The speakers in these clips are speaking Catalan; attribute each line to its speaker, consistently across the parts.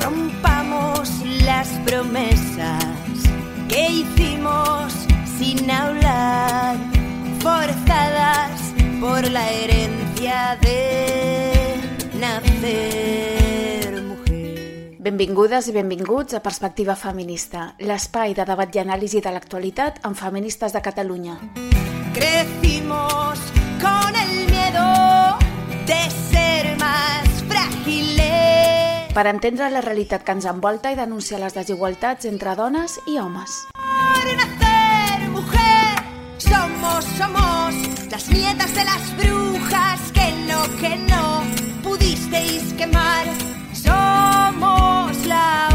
Speaker 1: rompamos las promesas que hicimos sin hablar, forzadas por la herencia de nacer mujer.
Speaker 2: Benvingudes i benvinguts a Perspectiva Feminista, l'espai de debat i anàlisi de l'actualitat amb feministes de Catalunya.
Speaker 1: Crecimos con el miedo de.
Speaker 2: Per entendre la realitat que ens envolta i denunciar les desigualtats entre dones i homes.
Speaker 1: Somos, somos las nietas de las brujas que no, que no pudisteis quemar. Somos la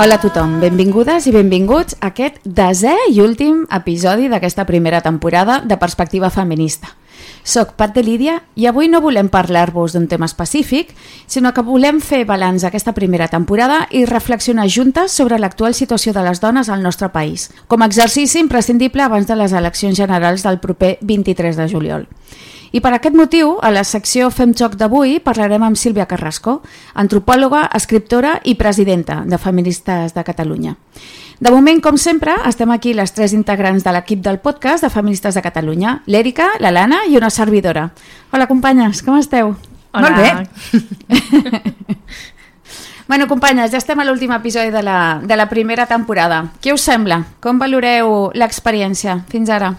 Speaker 2: Hola a tothom, benvingudes i benvinguts a aquest desè i últim episodi d'aquesta primera temporada de Perspectiva Feminista. Soc Pat de Lídia i avui no volem parlar-vos d'un tema específic, sinó que volem fer balanç d'aquesta primera temporada i reflexionar juntes sobre l'actual situació de les dones al nostre país, com a exercici imprescindible abans de les eleccions generals del proper 23 de juliol. I per aquest motiu, a la secció Fem Joc d'avui parlarem amb Sílvia Carrasco, antropòloga, escriptora i presidenta de Feministes de Catalunya. De moment, com sempre, estem aquí les tres integrants de l'equip del podcast de Feministes de Catalunya, l'Èrica, la Lana i una servidora. Hola, companyes, com esteu?
Speaker 3: Hola.
Speaker 2: Molt bé. bueno, companyes, ja estem a l'últim episodi de la, de la primera temporada. Què us sembla? Com valoreu l'experiència fins ara?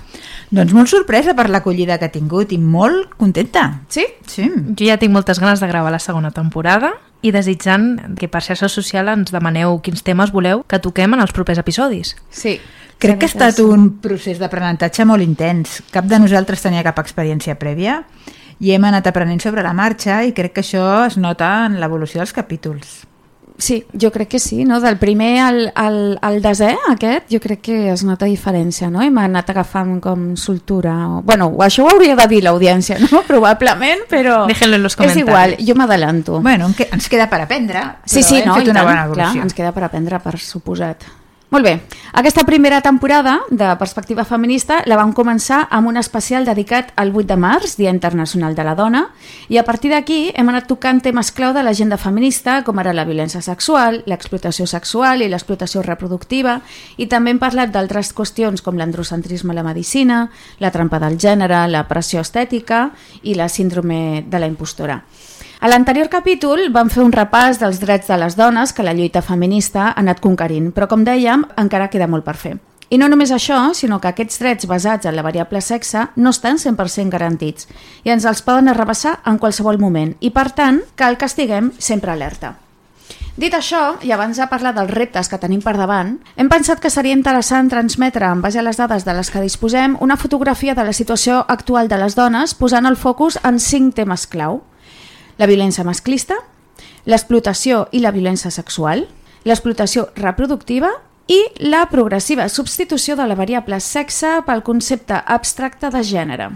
Speaker 3: Doncs molt sorpresa per l'acollida que ha tingut i molt contenta.
Speaker 2: Sí?
Speaker 3: Sí.
Speaker 4: Jo ja tinc moltes ganes de gravar la segona temporada i desitjant que per xarxa social ens demaneu quins temes voleu que toquem en els propers episodis.
Speaker 2: Sí.
Speaker 3: Crec que ha estat un procés d'aprenentatge molt intens. Cap de nosaltres tenia cap experiència prèvia i hem anat aprenent sobre la marxa i crec que això es nota en l'evolució dels capítols.
Speaker 2: Sí, jo crec que sí, no? Del primer al, al, al desè, aquest, jo crec que es nota diferència, no? I m'ha anat agafant com soltura. O... Bueno, això ho hauria de dir l'audiència, no? Probablement, però...
Speaker 4: Déjenlo en los
Speaker 2: És igual, jo m'adelanto.
Speaker 3: Bueno, ens queda per aprendre,
Speaker 2: Sí,
Speaker 3: però
Speaker 2: sí,
Speaker 3: hem
Speaker 2: no,
Speaker 3: fet una
Speaker 2: tant,
Speaker 3: bona
Speaker 2: clar,
Speaker 3: evolució.
Speaker 2: ens queda per aprendre, per suposat. Molt bé, aquesta primera temporada de Perspectiva Feminista la vam començar amb un especial dedicat al 8 de març, Dia Internacional de la Dona, i a partir d'aquí hem anat tocant temes clau de l'agenda feminista, com ara la violència sexual, l'explotació sexual i l'explotació reproductiva, i també hem parlat d'altres qüestions com l'androcentrisme a la medicina, la trampa del gènere, la pressió estètica i la síndrome de la impostora. A l'anterior capítol vam fer un repàs dels drets de les dones que la lluita feminista ha anat conquerint, però com dèiem, encara queda molt per fer. I no només això, sinó que aquests drets basats en la variable sexe no estan 100% garantits i ens els poden arrabassar en qualsevol moment i, per tant, cal que estiguem sempre alerta. Dit això, i abans de parlar dels reptes que tenim per davant, hem pensat que seria interessant transmetre, en base a les dades de les que disposem, una fotografia de la situació actual de les dones posant el focus en cinc temes clau la violència masclista, l'explotació i la violència sexual, l'explotació reproductiva i la progressiva substitució de la variable sexe pel concepte abstracte de gènere.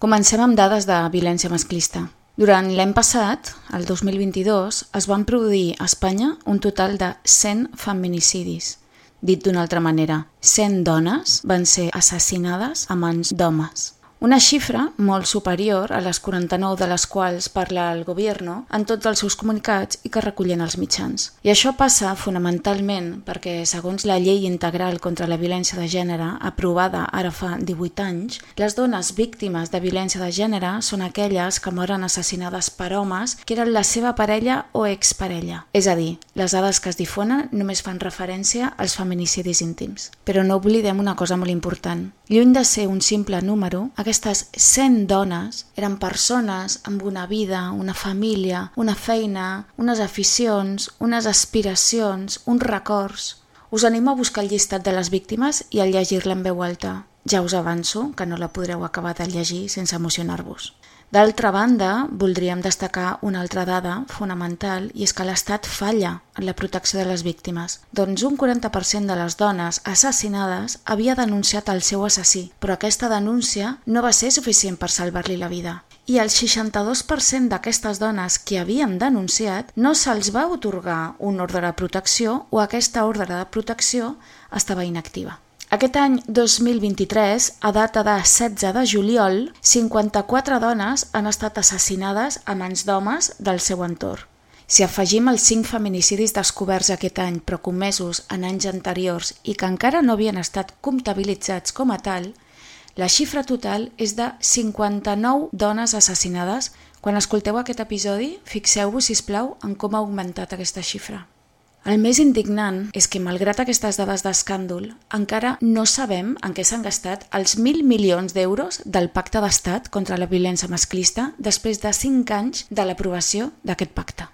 Speaker 2: Comencem amb dades de violència masclista. Durant l'any passat, el 2022, es van produir a Espanya un total de 100 feminicidis. Dit d'una altra manera, 100 dones van ser assassinades a mans d'homes. Una xifra molt superior a les 49 de les quals parla el govern en tots els seus comunicats i que recullen els mitjans. I això passa fonamentalment perquè, segons la llei integral contra la violència de gènere, aprovada ara fa 18 anys, les dones víctimes de violència de gènere són aquelles que moren assassinades per homes que eren la seva parella o exparella. És a dir, les dades que es difonen només fan referència als feminicidis íntims. Però no oblidem una cosa molt important. Lluny de ser un simple número, aquestes 100 dones eren persones amb una vida, una família, una feina, unes aficions, unes aspiracions, uns records. Us animo a buscar el llistat de les víctimes i a llegir-la en veu alta. Ja us avanço que no la podreu acabar de llegir sense emocionar-vos. D'altra banda, voldríem destacar una altra dada fonamental i és que l'Estat falla en la protecció de les víctimes. Doncs un 40% de les dones assassinades havia denunciat el seu assassí, però aquesta denúncia no va ser suficient per salvar-li la vida. I el 62% d'aquestes dones que havien denunciat no se'ls va otorgar un ordre de protecció o aquesta ordre de protecció estava inactiva. Aquest any 2023, a data de 16 de juliol, 54 dones han estat assassinades a mans d'homes del seu entorn. Si afegim els 5 feminicidis descoberts aquest any però comesos en anys anteriors i que encara no havien estat comptabilitzats com a tal, la xifra total és de 59 dones assassinades. Quan escolteu aquest episodi, fixeu-vos, si plau en com ha augmentat aquesta xifra. El més indignant és que, malgrat aquestes dades d'escàndol, encara no sabem en què s'han gastat els 1.000 milions d'euros del Pacte d'Estat contra la violència masclista després de 5 anys de l'aprovació d'aquest pacte.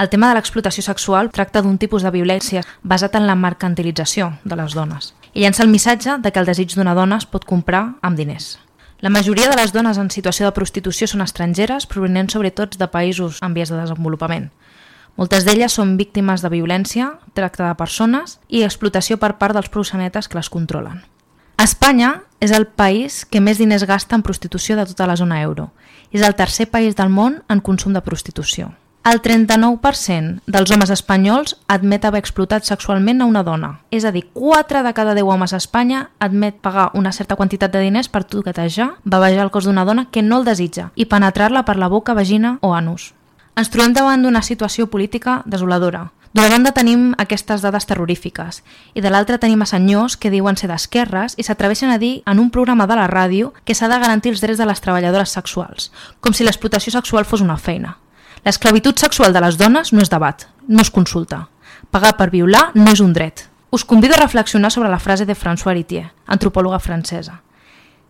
Speaker 4: El tema de l'explotació sexual tracta d'un tipus de violència basat en la mercantilització de les dones i llença el missatge de que el desig d'una dona es pot comprar amb diners. La majoria de les dones en situació de prostitució són estrangeres, provenents sobretot de països en vies de desenvolupament. Moltes d'elles són víctimes de violència, tracte de persones i explotació per part dels proxenetes que les controlen. Espanya és el país que més diners gasta en prostitució de tota la zona euro. És el tercer país del món en consum de prostitució. El 39% dels homes espanyols admet haver explotat sexualment a una dona. És a dir, 4 de cada 10 homes a Espanya admet pagar una certa quantitat de diners per toquetejar, bavejar el cos d'una dona que no el desitja i penetrar-la per la boca, vagina o anus. Ens trobem davant d'una situació política desoladora. D'una banda tenim aquestes dades terrorífiques i de l'altra tenim a senyors que diuen ser d'esquerres i s'atreveixen a dir en un programa de la ràdio que s'ha de garantir els drets de les treballadores sexuals, com si l'explotació sexual fos una feina. L'esclavitud sexual de les dones no és debat, no es consulta. Pagar per violar no és un dret. Us convido a reflexionar sobre la frase de François Héritier, antropòloga francesa.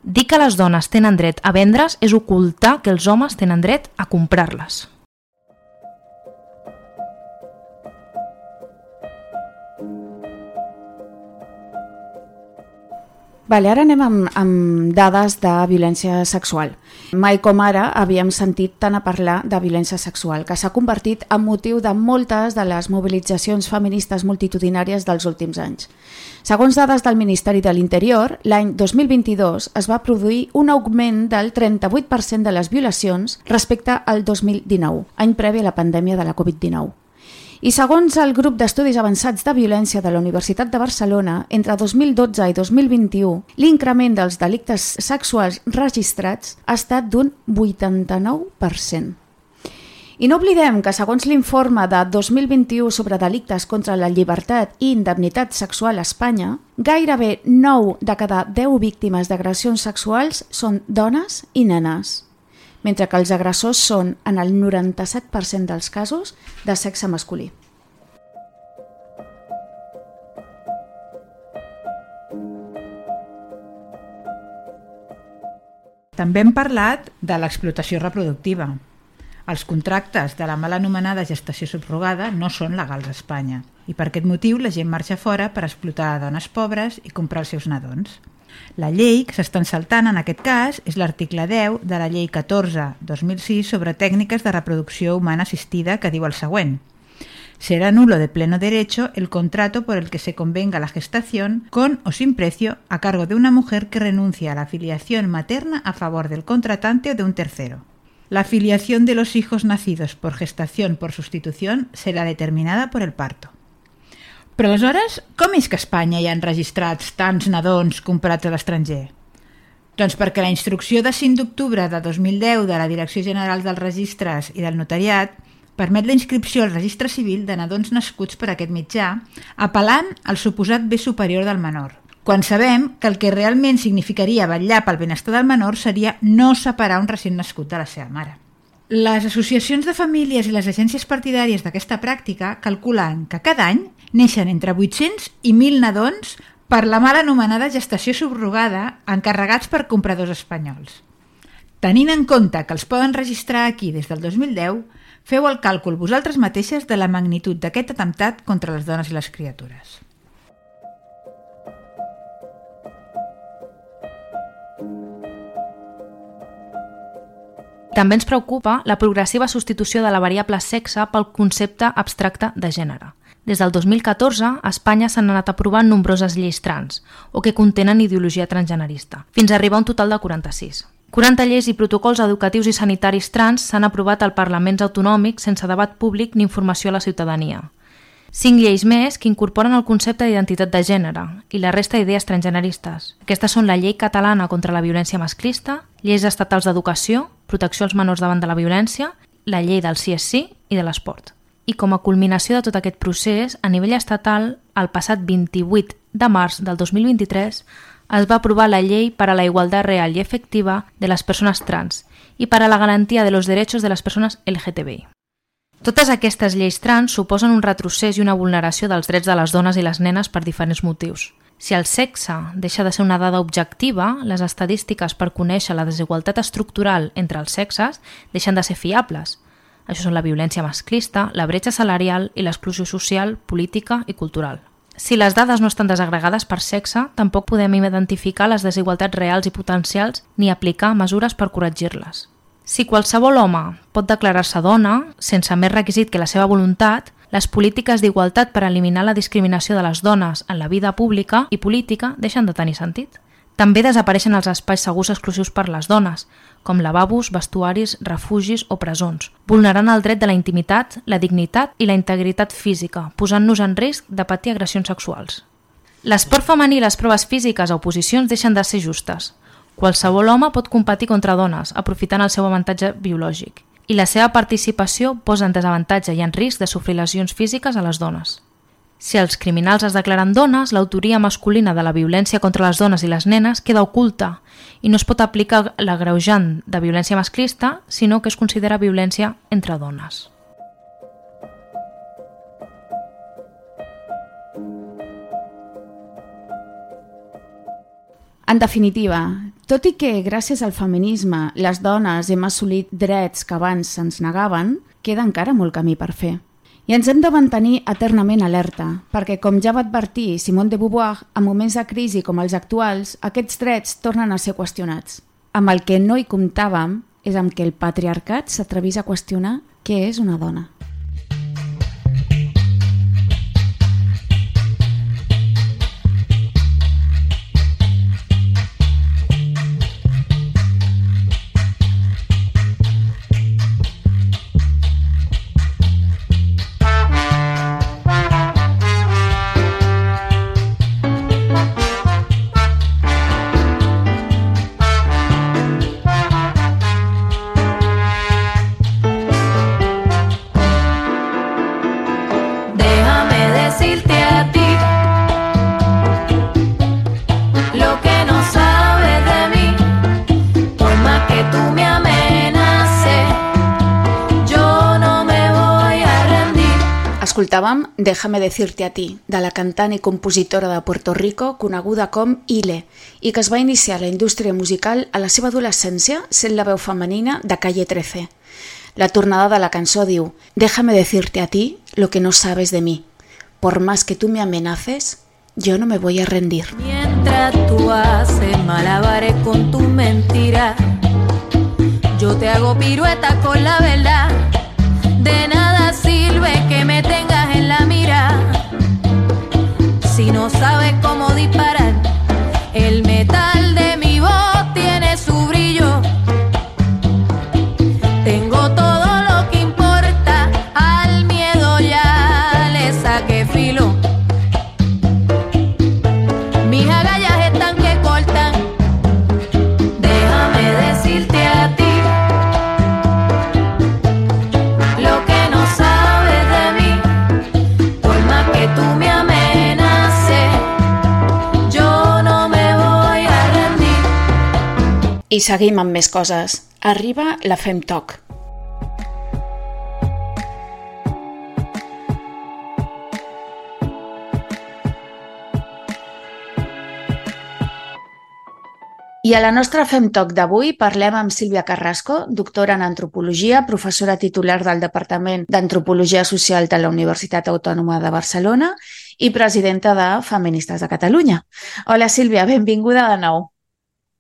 Speaker 4: Dir que les dones tenen dret a vendre's és ocultar que els homes tenen dret a comprar-les.
Speaker 2: Vale, ara anem amb, amb dades de violència sexual. Mai com ara havíem sentit tant a parlar de violència sexual, que s'ha convertit en motiu de moltes de les mobilitzacions feministes multitudinàries dels últims anys. Segons dades del Ministeri de l'Interior, l'any 2022 es va produir un augment del 38% de les violacions respecte al 2019, any previ a la pandèmia de la Covid-19. I segons el grup d'estudis avançats de violència de la Universitat de Barcelona, entre 2012 i 2021, l'increment dels delictes sexuals registrats ha estat d'un 89%. I no oblidem que, segons l'informe de 2021 sobre delictes contra la llibertat i indemnitat sexual a Espanya, gairebé 9 de cada 10 víctimes d'agressions sexuals són dones i nenes mentre que els agressors són, en el 97% dels casos, de sexe masculí.
Speaker 3: També hem parlat de l'explotació reproductiva. Els contractes de la mal anomenada gestació subrogada no són legals a Espanya i per aquest motiu la gent marxa fora per explotar dones pobres i comprar els seus nadons. La llei que s'estan saltant en aquest cas és l'article 10 de la llei 14-2006 sobre tècniques de reproducció humana assistida que diu el següent. Será nulo de pleno derecho el contrato por el que se convenga la gestación con o sin precio a cargo de una mujer que renuncia a la filiación materna a favor del contratante o de un tercero. La filiación de los hijos nacidos por gestación por sustitución será determinada por el parto. Però aleshores, com és que a Espanya hi han registrats tants nadons comprats a l'estranger? Doncs perquè la instrucció de 5 d'octubre de 2010 de la Direcció General dels Registres i del Notariat permet la inscripció al registre civil de nadons nascuts per aquest mitjà, apel·lant al suposat bé superior del menor, quan sabem que el que realment significaria vetllar pel benestar del menor seria no separar un recent nascut de la seva mare. Les associacions de famílies i les agències partidàries d'aquesta pràctica calculen que cada any neixen entre 800 i 1.000 nadons per la mal anomenada gestació subrogada encarregats per compradors espanyols. Tenint en compte que els poden registrar aquí des del 2010, feu el càlcul vosaltres mateixes de la magnitud d'aquest atemptat contra les dones i les criatures.
Speaker 4: També ens preocupa la progressiva substitució de la variable sexe pel concepte abstracte de gènere. Des del 2014, a Espanya s'han anat aprovant nombroses lleis trans o que contenen ideologia transgenerista, fins a arribar a un total de 46. 40 lleis i protocols educatius i sanitaris trans s'han aprovat al Parlaments autonòmics sense debat públic ni informació a la ciutadania. Cinc lleis més que incorporen el concepte d'identitat de gènere i la resta d'idees transgeneristes. Aquestes són la llei catalana contra la violència masclista, lleis estatals d'educació, protecció als menors davant de la violència, la llei del CSC i de l'esport. I com a culminació de tot aquest procés, a nivell estatal, el passat 28 de març del 2023 es va aprovar la Llei per a la Igualdad Real i Efectiva de les Persones Trans i per a la Garantia de los Derechos de les Persones LGTBI. Totes aquestes lleis trans suposen un retrocés i una vulneració dels drets de les dones i les nenes per diferents motius. Si el sexe deixa de ser una dada objectiva, les estadístiques per conèixer la desigualtat estructural entre els sexes deixen de ser fiables. Això són la violència masclista, la bretxa salarial i l'exclusió social, política i cultural. Si les dades no estan desagregades per sexe, tampoc podem identificar les desigualtats reals i potencials ni aplicar mesures per corregir-les. Si qualsevol home pot declarar-se dona, sense més requisit que la seva voluntat, les polítiques d'igualtat per eliminar la discriminació de les dones en la vida pública i política deixen de tenir sentit. També desapareixen els espais segurs exclusius per les dones, com lavabos, vestuaris, refugis o presons, vulnerant el dret de la intimitat, la dignitat i la integritat física, posant-nos en risc de patir agressions sexuals. L'esport femení i les proves físiques a oposicions deixen de ser justes. Qualsevol home pot competir contra dones, aprofitant el seu avantatge biològic, i la seva participació posa en desavantatge i en risc de sofrir lesions físiques a les dones. Si els criminals es declaren dones, l'autoria masculina de la violència contra les dones i les nenes queda oculta i no es pot aplicar l'agreujant de violència masclista, sinó que es considera violència entre dones.
Speaker 2: En definitiva, tot i que gràcies al feminisme les dones hem assolit drets que abans se'ns negaven, queda encara molt camí per fer. I ens hem de mantenir eternament alerta, perquè, com ja va advertir Simone de Beauvoir, en moments de crisi com els actuals, aquests drets tornen a ser qüestionats. Amb el que no hi comptàvem és amb que el patriarcat s'atrevís a qüestionar què és una dona. Déjame decirte a ti, de la cantant i compositora de Puerto Rico coneguda com Ile i que es va iniciar la indústria musical a la seva adolescència sent la veu femenina de Calle 13. La tornada de la cançó diu Déjame decirte a ti lo que no sabes de mí. Por más que tú me amenaces, yo no me voy a rendir.
Speaker 5: Mientras tú haces malabares con tu mentira, yo te hago pirueta con la verdad. De nada sirve que me tengas everybody
Speaker 2: I seguim amb més coses. Arriba la Femtoc. I a la nostra Femtoc d'avui parlem amb Sílvia Carrasco, doctora en Antropologia, professora titular del Departament d'Antropologia Social de la Universitat Autònoma de Barcelona i presidenta de Feministes de Catalunya. Hola Sílvia, benvinguda de nou.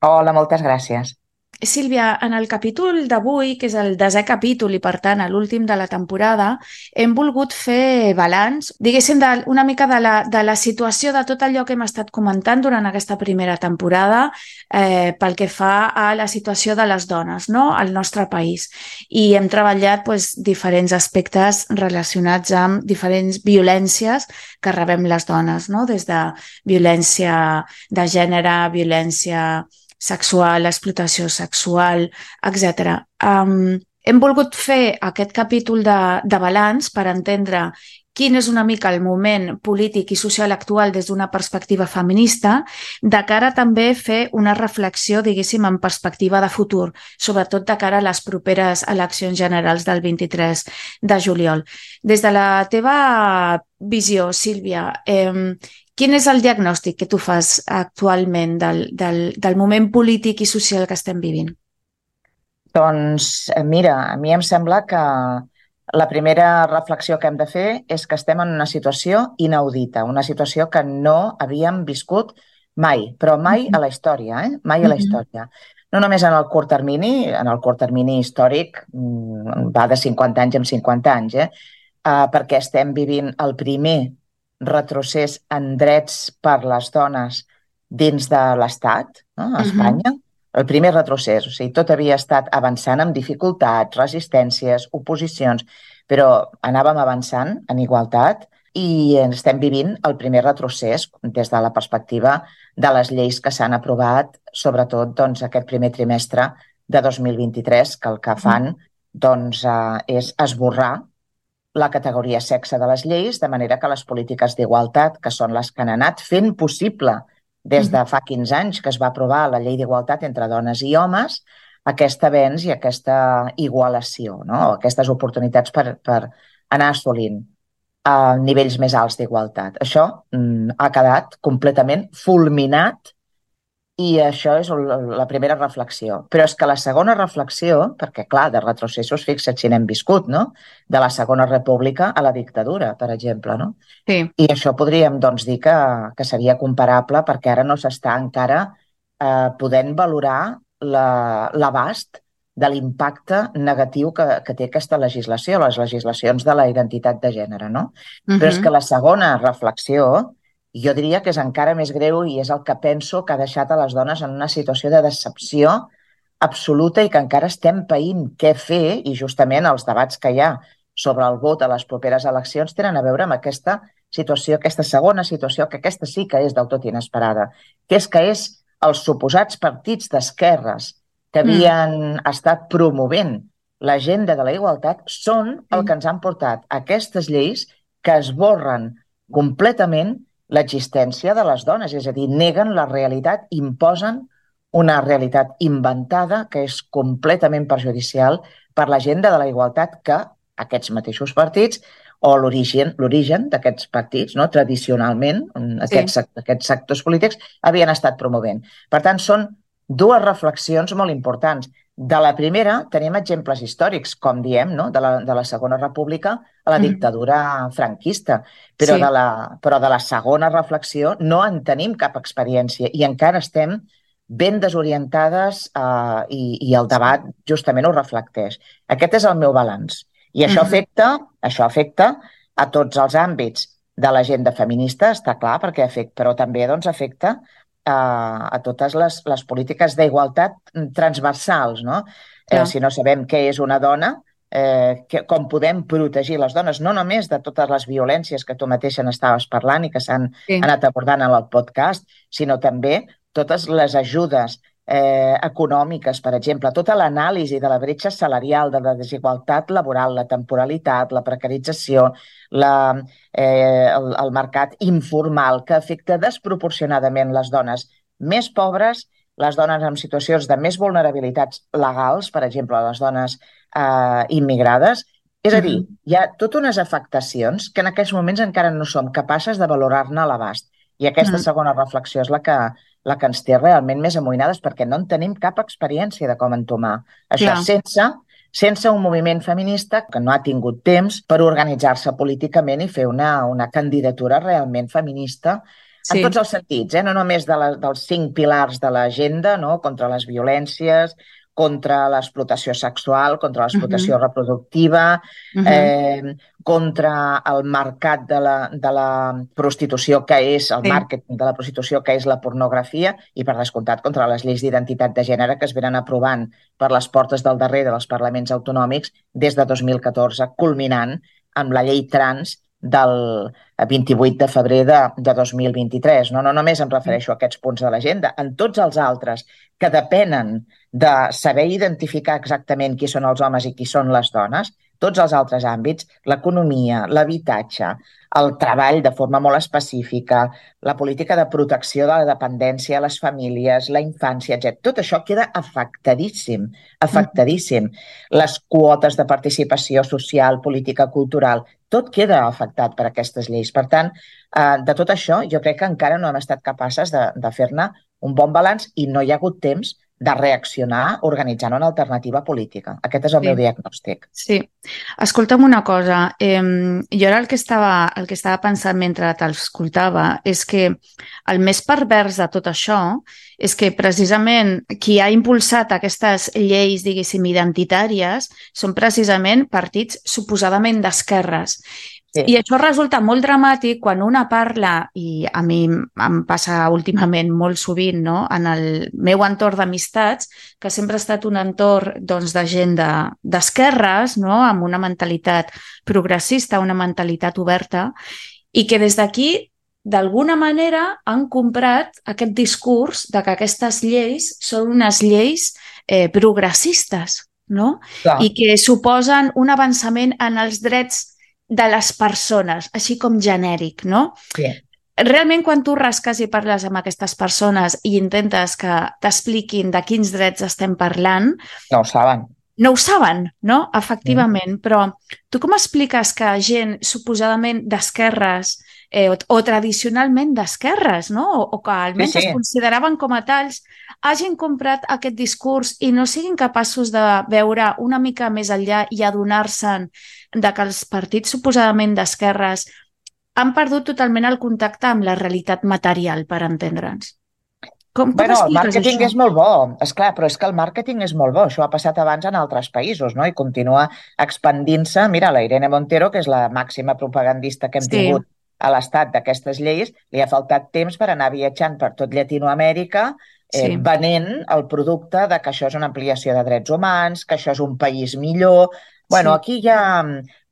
Speaker 6: Hola, moltes gràcies.
Speaker 2: Sílvia, en el capítol d'avui, que és el desè capítol i, per tant, l'últim de la temporada, hem volgut fer balanç, diguéssim, de, una mica de la, de la situació de tot allò que hem estat comentant durant aquesta primera temporada eh, pel que fa a la situació de les dones no? al nostre país. I hem treballat pues, diferents aspectes relacionats amb diferents violències que rebem les dones, no? des de violència de gènere, violència sexual, explotació sexual, etc. Um, hem volgut fer aquest capítol de, de balanç per entendre quin és una mica el moment polític i social actual des d'una perspectiva feminista, de cara a també fer una reflexió, diguéssim, en perspectiva de futur, sobretot de cara a les properes eleccions generals del 23 de juliol. Des de la teva visió, Sílvia, eh, Quin és el diagnòstic que tu fas actualment del, del, del moment polític i social que estem vivint?
Speaker 6: Doncs eh, mira, a mi em sembla que la primera reflexió que hem de fer és que estem en una situació inaudita, una situació que no havíem viscut mai, però mai a la història, eh? mai a la història. No només en el curt termini, en el curt termini històric mm, va de 50 anys en 50 anys, eh? Uh, perquè estem vivint el primer retrocés en drets per les dones dins de l'Estat, no? a Espanya, uh -huh. el primer retrocés. O sigui, tot havia estat avançant amb dificultats, resistències, oposicions, però anàvem avançant en igualtat i estem vivint el primer retrocés des de la perspectiva de les lleis que s'han aprovat, sobretot doncs, aquest primer trimestre de 2023, que el que fan doncs, eh, és esborrar la categoria sexe de les lleis, de manera que les polítiques d'igualtat, que són les que han anat fent possible des de fa 15 anys que es va aprovar la llei d'igualtat entre dones i homes, aquest avenç i aquesta igualació, no? aquestes oportunitats per, per anar assolint a nivells més alts d'igualtat. Això mm, ha quedat completament fulminat i això és la primera reflexió. Però és que la segona reflexió, perquè clar, de retrocessos, fixa't si n'hem viscut, no? De la segona república a la dictadura, per exemple, no?
Speaker 2: Sí.
Speaker 6: I això podríem, doncs, dir que, que seria comparable perquè ara no s'està encara eh, podent valorar l'abast la, de l'impacte negatiu que, que té aquesta legislació, les legislacions de la identitat de gènere, no? Uh -huh. Però és que la segona reflexió jo diria que és encara més greu i és el que penso que ha deixat a les dones en una situació de decepció absoluta i que encara estem païnt què fer i justament els debats que hi ha sobre el vot a les properes eleccions tenen a veure amb aquesta situació, aquesta segona situació, que aquesta sí que és del tot inesperada, que és que és els suposats partits d'esquerres que mm. havien mm. estat promovent l'agenda de la igualtat són el que ens han portat aquestes lleis que esborren completament l'existència de les dones, és a dir, neguen la realitat, imposen una realitat inventada que és completament perjudicial per l'agenda de la igualtat que aquests mateixos partits o l'origen l'origen d'aquests partits, no? tradicionalment, aquests, sí. aquests sectors polítics, havien estat promovent. Per tant, són dues reflexions molt importants. De la primera tenim exemples històrics, com diem, no? de, la, de la Segona República a la dictadura franquista, però, sí. de la, però de la segona reflexió no en tenim cap experiència i encara estem ben desorientades eh, i, i el debat justament ho reflecteix. Aquest és el meu balanç. I això afecta, això afecta a tots els àmbits de l'agenda feminista, està clar, perquè afecta, però també doncs, afecta a, a totes les, les polítiques d'igualtat transversals, no? Eh, si no sabem què és una dona, eh, que, com podem protegir les dones, no només de totes les violències que tu mateixa n'estaves parlant i que s'han sí. anat abordant en el podcast, sinó també totes les ajudes eh, econòmiques, per exemple, tota l'anàlisi de la bretxa salarial, de la desigualtat laboral, la temporalitat, la precarització, la, eh, el, el mercat informal que afecta desproporcionadament les dones més pobres, les dones en situacions de més vulnerabilitats legals, per exemple, les dones eh, immigrades. És a dir, hi ha totes unes afectacions que en aquests moments encara no som capaces de valorar-ne l'abast. I aquesta mm. segona reflexió és la que, la que ens té realment més amoïnades perquè no en tenim cap experiència de com entomar. Això Clar. sense sense un moviment feminista que no ha tingut temps per organitzar-se políticament i fer una, una candidatura realment feminista sí. en tots els sentits, eh? no només de la, dels cinc pilars de l'agenda, no? contra les violències, contra l'explotació sexual, contra l'explotació uh -huh. reproductiva, uh -huh. eh, contra el mercat de la, de la prostitució, que és el sí. màrqueting de la prostitució, que és la pornografia, i per descomptat contra les lleis d'identitat de gènere que es venen aprovant per les portes del darrere dels parlaments autonòmics des de 2014, culminant amb la llei trans del 28 de febrer de, de 2023. No, no només em refereixo a aquests punts de l'agenda, en tots els altres que depenen de saber identificar exactament qui són els homes i qui són les dones, tots els altres àmbits, l'economia, l'habitatge, el treball de forma molt específica, la política de protecció de la dependència a les famílies, la infància, etc. Tot això queda afectadíssim, afectadíssim. Les quotes de participació social, política, cultural, tot queda afectat per aquestes lleis. Per tant, eh, de tot això, jo crec que encara no hem estat capaces de, de fer-ne un bon balanç i no hi ha hagut temps de reaccionar organitzant una alternativa política. Aquest és el sí. meu diagnòstic.
Speaker 2: Sí. Escolta'm una cosa. Eh, jo ara el que, estava, el que estava pensant mentre t'escoltava és que el més pervers de tot això és que precisament qui ha impulsat aquestes lleis, diguéssim, identitàries són precisament partits suposadament d'esquerres. Sí. I això resulta molt dramàtic quan una parla, i a mi em passa últimament molt sovint no? en el meu entorn d'amistats, que sempre ha estat un entorn doncs, de gent d'esquerres, de, no? amb una mentalitat progressista, una mentalitat oberta, i que des d'aquí d'alguna manera han comprat aquest discurs de que aquestes lleis són unes lleis eh, progressistes, no? Clar. I que suposen un avançament en els drets de les persones, així com genèric, no? Sí. Realment, quan tu rasques i parles amb aquestes persones i intentes que t'expliquin de quins drets estem parlant...
Speaker 6: No ho saben.
Speaker 2: No ho saben, no? Efectivament, mm. però tu com expliques que gent suposadament d'esquerres eh, o, o tradicionalment d'esquerres, no? O, o que almenys sí, sí. es consideraven com a tals, hagin comprat aquest discurs i no siguin capaços de veure una mica més enllà i adonar-se'n de que els partits suposadament d'esquerres han perdut totalment el contacte amb la realitat material, per entendre'ns.
Speaker 6: Com, com bueno, el màrqueting això? és molt bo, és clar, però és que el màrqueting és molt bo. Això ha passat abans en altres països, no? I continua expandint-se. Mira, la Irene Montero, que és la màxima propagandista que hem sí. tingut a l'estat d'aquestes lleis, li ha faltat temps per anar viatjant per tot Llatinoamèrica eh, sí. venent el producte de que això és una ampliació de drets humans, que això és un país millor, Bueno, sí. aquí hi ha,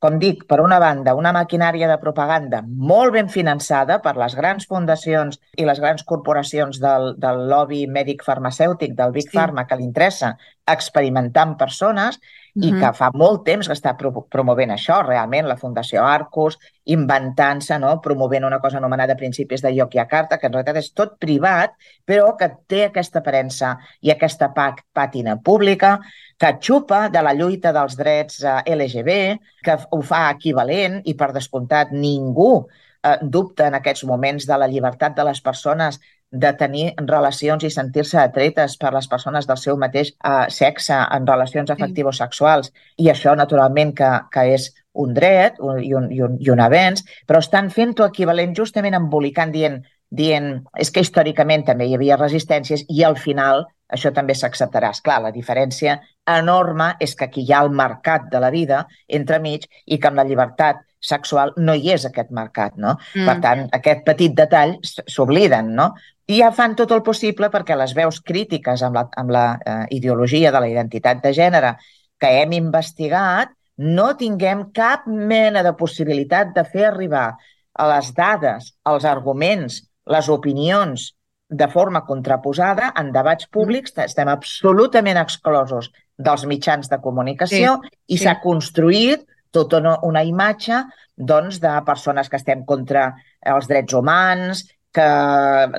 Speaker 6: com dic, per una banda, una maquinària de propaganda molt ben finançada per les grans fundacions i les grans corporacions del, del lobby mèdic farmacèutic, del Big sí. Pharma, que li interessa experimentar amb persones i uh -huh. que fa molt temps que està pro promovent això, realment, la Fundació Arcus, inventant-se, no? promovent una cosa anomenada Principis de Yogyakarta, que en realitat és tot privat, però que té aquesta aparença i aquesta pàtina pública, que xupa de la lluita dels drets eh, LGB, que ho fa equivalent i, per descomptat, ningú eh, dubta en aquests moments de la llibertat de les persones de tenir relacions i sentir-se atretes per les persones del seu mateix eh, sexe en relacions afectivos sexuals i això naturalment que, que és un dret un, i, un, i, un, i un avenç, però estan fent-ho equivalent justament embolicant dient, dient és que històricament també hi havia resistències i al final això també s'acceptarà. clar, la diferència enorme és que aquí hi ha el mercat de la vida entremig i que amb la llibertat sexual no hi és aquest mercat, no? Mm. Per tant, aquest petit detall s'obliden, no? I ja fan tot el possible perquè les veus crítiques amb la, amb la eh, ideologia de la identitat de gènere que hem investigat no tinguem cap mena de possibilitat de fer arribar a les dades, els arguments, les opinions de forma contraposada en debats públics. Mm. Estem absolutament exclosos dels mitjans de comunicació sí, i s'ha sí. construït tota una, una imatge doncs, de persones que estem contra els drets humans, que,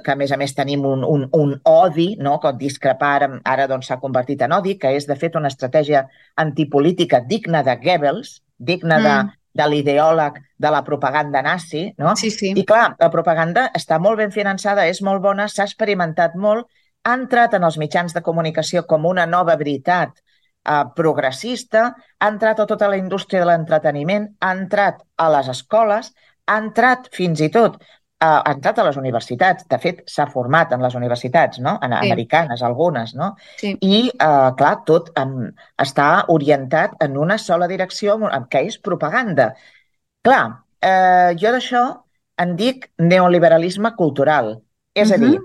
Speaker 6: que a més a més tenim un, un, un odi, no? que discrepar ara, ara doncs, s'ha doncs, convertit en odi, que és de fet una estratègia antipolítica digna de Goebbels, digna mm. de, de l'ideòleg de la propaganda nazi, no?
Speaker 2: Sí, sí.
Speaker 6: I clar, la propaganda està molt ben finançada, és molt bona, s'ha experimentat molt, ha entrat en els mitjans de comunicació com una nova veritat eh, progressista, ha entrat a tota la indústria de l'entreteniment, ha entrat a les escoles, ha entrat fins i tot ha entrat a les universitats. De fet, s'ha format en les universitats, no? En
Speaker 2: Sí.
Speaker 6: americanes, algunes, no?
Speaker 2: Sí.
Speaker 6: I, eh, clar, tot um, està orientat en una sola direcció, que és propaganda. Clar, eh, jo d'això en dic neoliberalisme cultural. És a
Speaker 2: Mhm.
Speaker 6: dir,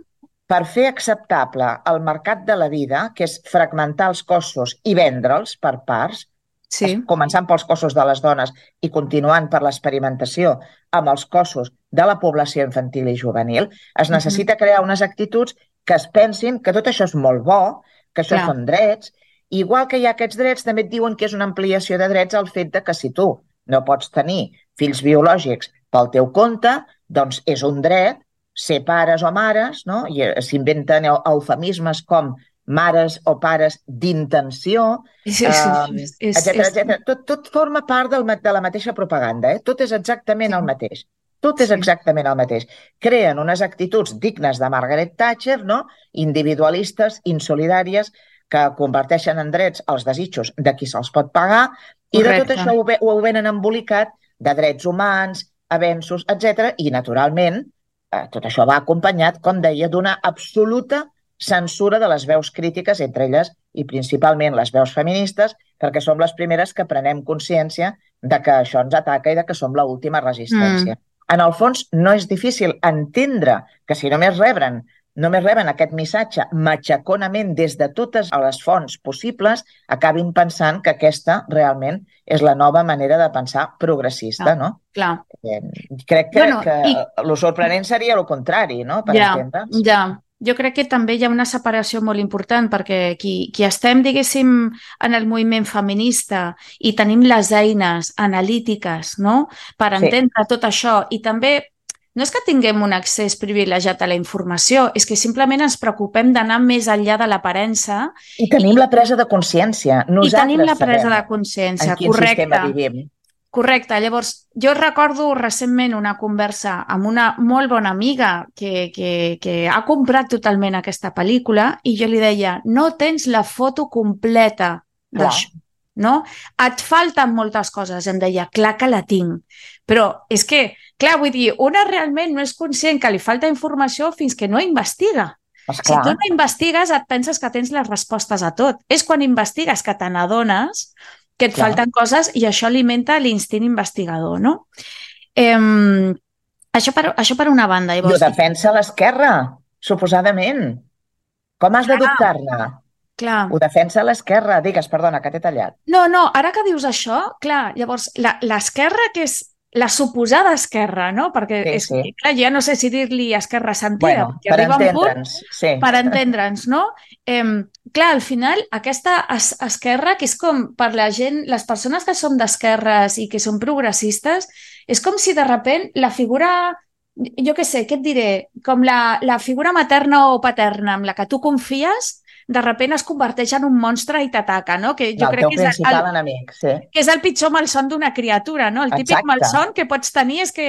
Speaker 6: per fer acceptable el mercat de la vida, que és fragmentar els cossos i vendre'ls per parts,
Speaker 2: Sí.
Speaker 6: començant pels cossos de les dones i continuant per l'experimentació amb els cossos de la població infantil i juvenil, es necessita crear unes actituds que es pensin que tot això és molt bo, que això
Speaker 2: Clar.
Speaker 6: són drets, igual que hi ha aquests drets, també et diuen que és una ampliació de drets el fet de que si tu no pots tenir fills biològics pel teu compte, doncs és un dret ser pares o mares, no? i eh, s'inventen eu- eufemismes com mares o pares d'intenció,
Speaker 2: és,
Speaker 6: Um,
Speaker 2: és, és,
Speaker 6: etcètera, etcètera. Tot, tot forma part del, de la mateixa propaganda, eh? tot és exactament
Speaker 2: Sí.
Speaker 6: el mateix. Tot és
Speaker 2: Sí.
Speaker 6: exactament el mateix. Creen unes actituds dignes de Margaret Thatcher, no? individualistes, insolidàries, que converteixen en drets els desitjos de qui se'ls pot pagar, i de tot
Speaker 2: Correcte.
Speaker 6: això ho, ve- ho venen embolicat de drets humans, avenços, etc. I, naturalment, eh, tot això va acompanyat, com deia, d'una absoluta censura de les veus crítiques, entre elles i principalment les veus feministes, perquè som les primeres que prenem consciència de que això ens ataca i de que som l'última resistència. Mm. En el fons, no és difícil entendre que si només rebren només reben aquest missatge matxaconament des de totes les fonts possibles, acabin pensant que aquesta realment és la nova manera de pensar progressista,
Speaker 2: Ah,
Speaker 6: no?
Speaker 2: clar.
Speaker 6: Eh, crec que,
Speaker 2: Bueno,
Speaker 6: que
Speaker 2: i-
Speaker 6: el sorprenent seria el contrari, no?, per
Speaker 2: ja,
Speaker 6: entendre'ns.
Speaker 2: ja. Jo crec que també hi ha una separació molt important perquè qui, qui estem, diguéssim, en el moviment feminista i tenim les eines analítiques no? per
Speaker 6: Sí.
Speaker 2: entendre tot això i també no és que tinguem un accés privilegiat a la informació, és que simplement ens preocupem d'anar més enllà de l'aparença
Speaker 6: I tenim la presa de consciència.
Speaker 2: i
Speaker 6: Nosaltres
Speaker 2: tenim la presa de consciència,
Speaker 6: en quin
Speaker 2: correcte.
Speaker 6: sistema vivim.
Speaker 2: Correcte. Llavors, jo recordo recentment una conversa amb una molt bona amiga que, que, que ha comprat totalment aquesta pel·lícula i jo li deia, no tens la foto completa d'això, no? Et falten moltes coses. Em deia, clar que la tinc. Però és que, clar, vull dir, una realment no és conscient que li falta informació fins que no investiga. Si
Speaker 6: Esclar,
Speaker 2: tu no investigues, et penses que tens les respostes a tot. És quan investigues que te n'adones que et
Speaker 6: Clar.
Speaker 2: falten coses i això alimenta l'instint investigador, no? Eh, això, per, això per una banda.
Speaker 6: I ho
Speaker 2: Llavors,
Speaker 6: defensa l'esquerra, suposadament. Com has de dubtar-ne?
Speaker 2: clar,
Speaker 6: Ho defensa l'esquerra. Digues, perdona, que t'he tallat.
Speaker 2: No, no, ara que dius això, clar, llavors la- l'esquerra que és la suposada esquerra, no? Perquè
Speaker 6: Sí,
Speaker 2: és,
Speaker 6: sí.
Speaker 2: clar, ja no sé si dir-li esquerra sentida,
Speaker 6: Bueno,
Speaker 2: perquè
Speaker 6: per
Speaker 2: arriba un punt
Speaker 6: sí.
Speaker 2: per entendre'ns, no? Eh, clar, al final, aquesta es esquerra, que és com per la gent, les persones que som d'esquerres i que som progressistes, és com si de repent la figura, jo què sé, què et diré, com la, la figura materna o paterna amb la que tu confies, de repent es converteix en un monstre i t'ataca, no? Que jo
Speaker 6: el
Speaker 2: crec que és el,
Speaker 6: enemic, sí.
Speaker 2: que és el pitjor malson d'una criatura, no? El típic
Speaker 6: Exacte.
Speaker 2: malson que pots tenir és que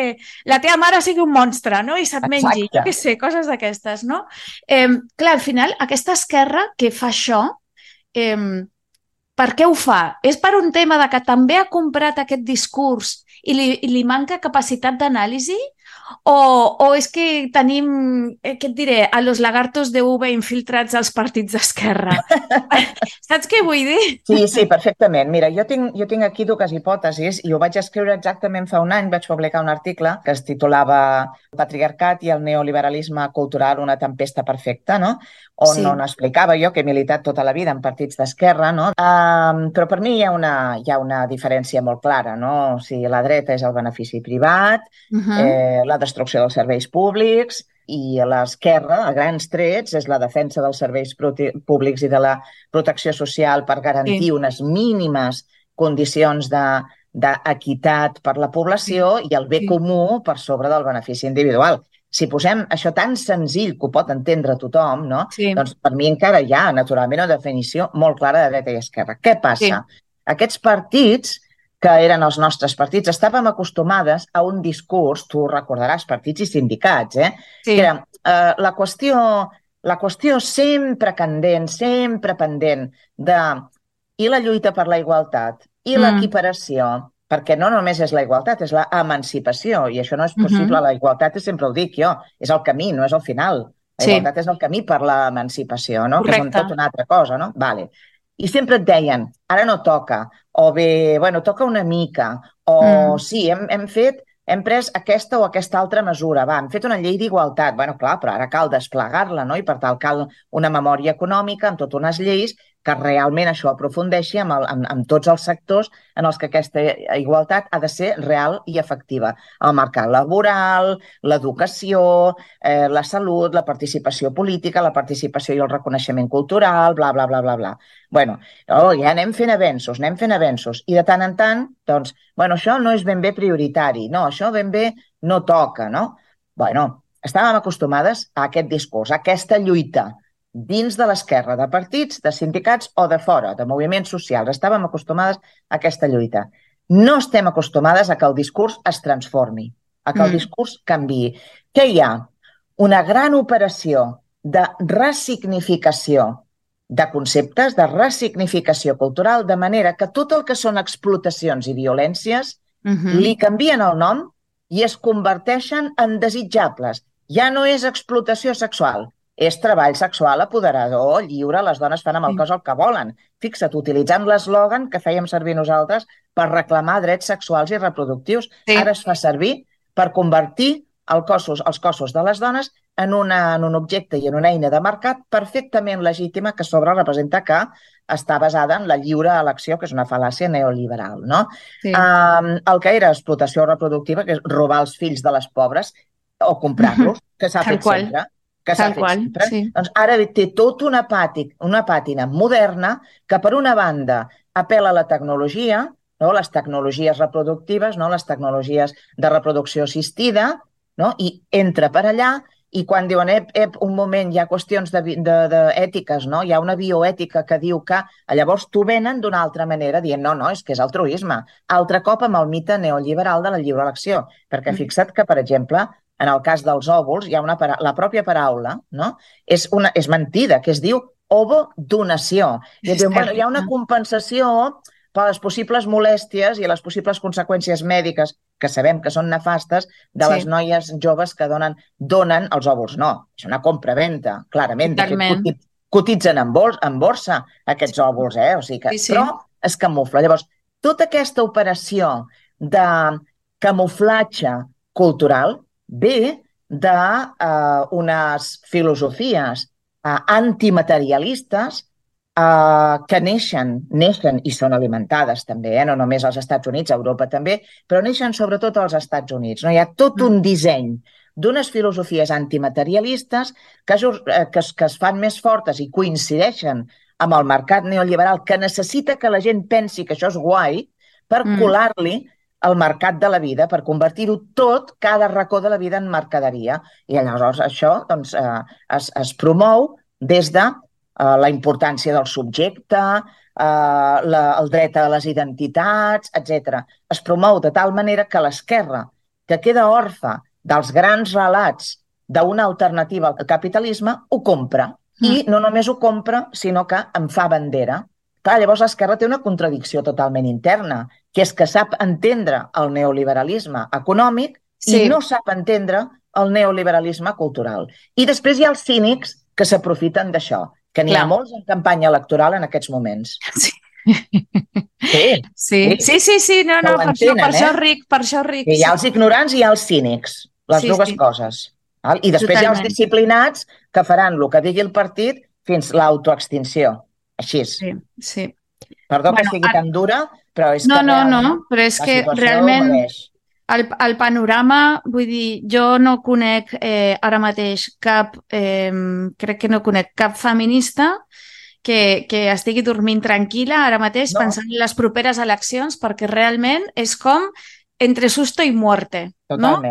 Speaker 2: la teva mare sigui un monstre, no? I se't mengi,
Speaker 6: Exacte.
Speaker 2: jo què sé, coses d'aquestes, no? Eh, clar, al final, aquesta esquerra que fa això, eh, per què ho fa? És per un tema de que també ha comprat aquest discurs i li, i li manca capacitat d'anàlisi? O, o és que tenim, eh, què et diré, a los lagartos de UV infiltrats als partits d'esquerra? Saps què vull dir?
Speaker 6: Sí, sí, perfectament. Mira, jo tinc, jo tinc aquí dues hipòtesis i ho vaig escriure exactament fa un any. Vaig publicar un article que es titulava Patriarcat i el neoliberalisme cultural, una tempesta perfecta, no? On,
Speaker 2: Sí.
Speaker 6: on explicava jo que he militat tota la vida en partits d'esquerra, no? Um, però per mi hi ha, una, hi ha una diferència molt clara, no? O sigui, la dreta és el benefici privat,
Speaker 2: Uh -huh.
Speaker 6: eh, la destrucció dels serveis públics i l'esquerra, a grans trets, és la defensa dels serveis públics i de la protecció social per garantir
Speaker 2: Sí.
Speaker 6: unes mínimes condicions de d'equitat per la població i el bé
Speaker 2: Sí.
Speaker 6: comú per sobre del benefici individual. Si posem això tan senzill que ho pot entendre tothom, no?
Speaker 2: sí.
Speaker 6: doncs per mi encara hi ha, naturalment, una definició molt clara de dreta i esquerra. Què passa?
Speaker 2: Sí.
Speaker 6: Aquests partits, que eren els nostres partits, estàvem acostumades a un discurs, tu recordaràs, partits i sindicats, eh?
Speaker 2: sí.
Speaker 6: que era eh, la, qüestió, la qüestió sempre candent, sempre pendent de i la lluita per la igualtat, i
Speaker 2: Mm.
Speaker 6: l'equiparació, perquè no només és la igualtat, és la emancipació, i això no és possible. Uh -huh. La igualtat, sempre ho dic jo, és el camí, no és el final. La
Speaker 2: Sí.
Speaker 6: igualtat és el camí per l'emancipació, no? que és un, tot una altra cosa. No? Vale. I sempre et deien, ara no toca, o bé, bueno, toca una mica, o
Speaker 2: Mm.
Speaker 6: sí, hem, hem fet hem pres aquesta o aquesta altra mesura, va, hem fet una llei d'igualtat, bueno, clar, però ara cal desplegar-la, no? I per tal cal una memòria econòmica amb totes unes lleis que realment això aprofundeixi amb, el, amb, amb tots els sectors en els que aquesta igualtat ha de ser real i efectiva. El mercat laboral, l'educació, eh, la salut, la participació política, la participació i el reconeixement cultural, bla, bla, bla, bla, bla. bueno, oh, ja anem fent avenços, anem fent avenços. I de tant en tant, doncs, bueno, això no és ben bé prioritari, no, això ben bé no toca, no? bueno, estàvem acostumades a aquest discurs, a aquesta lluita dins de l'esquerra, de partits, de sindicats o de fora, de moviments socials. Estàvem acostumades a aquesta lluita. No estem acostumades a que el discurs es transformi, a que el
Speaker 2: Mm.
Speaker 6: discurs canvi. Què hi ha? Una gran operació de ressignificació de conceptes, de ressignificació cultural, de manera que tot el que són explotacions i violències
Speaker 2: Uh -huh.
Speaker 6: li canvien el nom i es converteixen en desitjables. Ja no és explotació sexual, és treball sexual apoderador, lliure, les dones fan amb el cos el que volen. Fixa't, utilitzant l'eslògan que fèiem servir nosaltres per reclamar drets sexuals i reproductius.
Speaker 2: Sí.
Speaker 6: Ara es fa servir per convertir el cossos, els cossos de les dones en, una, en un objecte i en una eina de mercat perfectament legítima que sobre representa que està basada en la lliure elecció, que és una fal·làcia neoliberal. No?
Speaker 2: Sí.
Speaker 6: Um, el que era explotació reproductiva, que és robar els fills de les pobres o comprar-los, que s'ha fet
Speaker 2: qual.
Speaker 6: sempre. Que s'ha fet
Speaker 2: qual,
Speaker 6: sempre.
Speaker 2: sí.
Speaker 6: Doncs ara té tota una, pàtic, una pàtina moderna que, per una banda, apela a la tecnologia, no? les tecnologies reproductives, no? les tecnologies de reproducció assistida, no? i entra per allà i quan diuen, ep, ep, un moment, hi ha qüestions de, vi- de, de ètiques, no? hi ha una bioètica que diu que llavors t'ho venen d'una altra manera, dient, no, no, és que és altruisme. Altre cop amb el mite neoliberal de la lliure elecció, perquè
Speaker 2: Mm.
Speaker 6: fixa't que, per exemple, en el cas dels òvuls, hi ha una para... la pròpia paraula no? és, una... és mentida, que es diu ovo-donació. I diuen, bueno, hi ha una compensació per les possibles molèsties i les possibles conseqüències mèdiques que sabem que són nefastes de
Speaker 2: Sí.
Speaker 6: les noies joves que donen, donen els òvuls. No, és una compra-venta, clarament. De fet, cotitzen en, bol, en borsa aquests òvuls, eh? O sigui que,
Speaker 2: Sí, sí.
Speaker 6: Però es camufla. Llavors, tota aquesta operació de camuflatge cultural ve d'unes filosofies eh, antimaterialistes eh, que neixen, neixen i són alimentades també, eh? no només als Estats Units, a Europa també, però neixen sobretot als Estats Units. No? Hi ha tot un disseny d'unes filosofies antimaterialistes que, eh, que, es, que es fan més fortes i coincideixen amb el mercat neoliberal que necessita que la gent pensi que això és guai per
Speaker 2: Mm.
Speaker 6: colar-li el mercat de la vida, per convertir-ho tot, cada racó de la vida, en mercaderia. I llavors això doncs, eh, es, es promou des de eh, la importància del subjecte, eh, la, el dret a les identitats, etc. Es promou de tal manera que l'esquerra, que queda orfa dels grans relats d'una alternativa al capitalisme, ho compra. I no només ho compra, sinó que en fa bandera. Clar, llavors l'esquerra té una contradicció totalment interna, que és que sap entendre el neoliberalisme econòmic
Speaker 2: Sí.
Speaker 6: i no sap entendre el neoliberalisme cultural. I després hi ha els cínics que s'aprofiten d'això, que n'hi ha molts en campanya electoral en aquests moments.
Speaker 2: Sí.
Speaker 6: Sí,
Speaker 2: Sí, sí, sí, sí no, no, per això, per això
Speaker 6: eh?
Speaker 2: ric, per això ric.
Speaker 6: hi ha els ignorants i hi ha els cínics, les
Speaker 2: Sí,
Speaker 6: dues
Speaker 2: sí.
Speaker 6: coses. Val? I després hi ha els
Speaker 2: Totalment.
Speaker 6: disciplinats que faran el que digui el partit fins l'autoextinció. Així és.
Speaker 2: Sí, sí.
Speaker 6: Perdó que
Speaker 2: Bueno,
Speaker 6: sigui
Speaker 2: ara-
Speaker 6: tan dura, però és
Speaker 2: No,
Speaker 6: que
Speaker 2: no,
Speaker 6: realment
Speaker 2: no, però és que realment el, el panorama, vull dir, jo no conec eh, ara mateix cap, eh, crec que no conec cap feminista que, que estigui dormint tranquil·la ara mateix
Speaker 6: No.
Speaker 2: pensant en les properes eleccions perquè realment és com entre susto i muerte, no?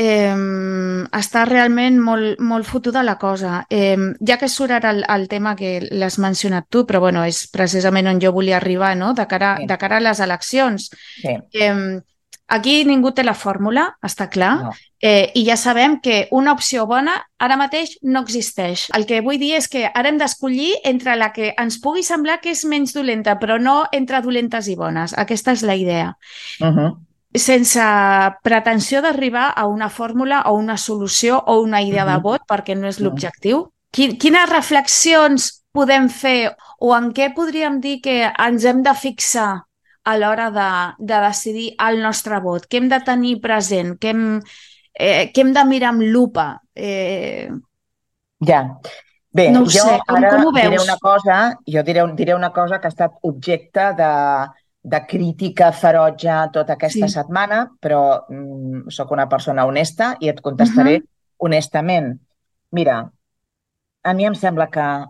Speaker 2: Eh, està realment molt, molt fotuda la cosa. Eh, ja que surt ara el, el tema que l'has mencionat tu, però bueno, és precisament on jo volia arribar, no? De cara,
Speaker 6: Sí.
Speaker 2: de cara a les eleccions.
Speaker 6: Sí.
Speaker 2: Eh, Aquí ningú té la fórmula, està clar,
Speaker 6: No.
Speaker 2: eh, i ja sabem que una opció bona ara mateix no existeix. El que vull dir és que ara hem d'escollir entre la que ens pugui semblar que és menys dolenta, però no entre dolentes i bones. Aquesta és la idea.
Speaker 6: Uh -huh.
Speaker 2: Sense pretensió d'arribar a una fórmula o una solució o una idea de vot, perquè no és l'objectiu. Quin- Quines reflexions podem fer o en què podríem dir que ens hem de fixar a l'hora de, de decidir el nostre vot? Què hem de tenir present? Què hem, eh, què hem de mirar amb lupa? Eh,
Speaker 6: Ja. Bé,
Speaker 2: No ho
Speaker 6: jo
Speaker 2: sé, com-
Speaker 6: ara
Speaker 2: com ho
Speaker 6: diré
Speaker 2: veus?
Speaker 6: una cosa, jo diré, diré una cosa que ha estat objecte de, de crítica ferotge tota aquesta
Speaker 2: Sí.
Speaker 6: setmana, però mm, sóc una persona honesta i et contestaré
Speaker 2: Mhm.
Speaker 6: honestament. Mira, a mi em sembla que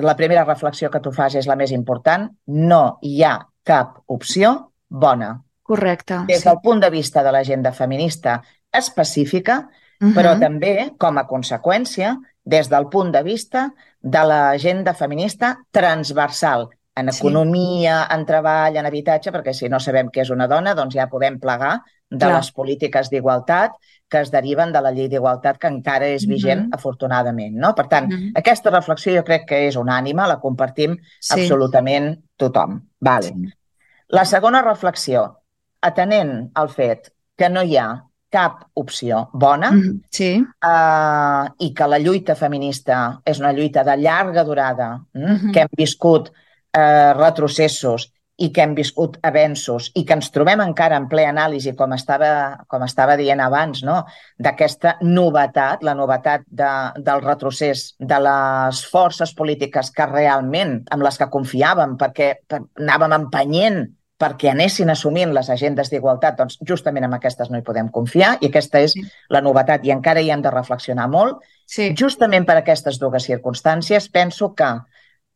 Speaker 6: la primera reflexió que tu fas és la més important. No hi ha cap opció bona.
Speaker 2: correcte.
Speaker 6: Des del punt de vista de l'agenda feminista específica,
Speaker 2: Mhm.
Speaker 6: però també, com a conseqüència, des del punt de vista de l'agenda feminista transversal, en
Speaker 2: Sí.
Speaker 6: economia, en treball, en habitatge, perquè si no sabem què és una dona, doncs ja podem plegar de
Speaker 2: Clar.
Speaker 6: les polítiques d'igualtat que es deriven de la llei d'igualtat que encara és vigent,
Speaker 2: Mhm.
Speaker 6: afortunadament. No? Per tant,
Speaker 2: Mhm.
Speaker 6: aquesta reflexió jo crec que és unànima, la compartim
Speaker 2: Sí.
Speaker 6: absolutament tothom. Vale.
Speaker 2: Sí.
Speaker 6: La segona reflexió, atenent al fet que no hi ha cap opció bona
Speaker 2: Mhm. Sí.
Speaker 6: eh, i que la lluita feminista és una lluita de llarga durada, mm?
Speaker 2: Mhm.
Speaker 6: que hem viscut eh, retrocessos i que hem viscut avenços i que ens trobem encara en ple anàlisi, com estava, com estava dient abans, no? d'aquesta novetat, la novetat de, del retrocés de les forces polítiques que realment, amb les que confiàvem, perquè per, anàvem empenyent perquè anessin assumint les agendes d'igualtat, doncs justament amb aquestes no hi podem confiar i aquesta és
Speaker 2: Sí.
Speaker 6: la novetat i encara hi hem de reflexionar molt.
Speaker 2: Sí.
Speaker 6: Justament per aquestes dues circumstàncies penso que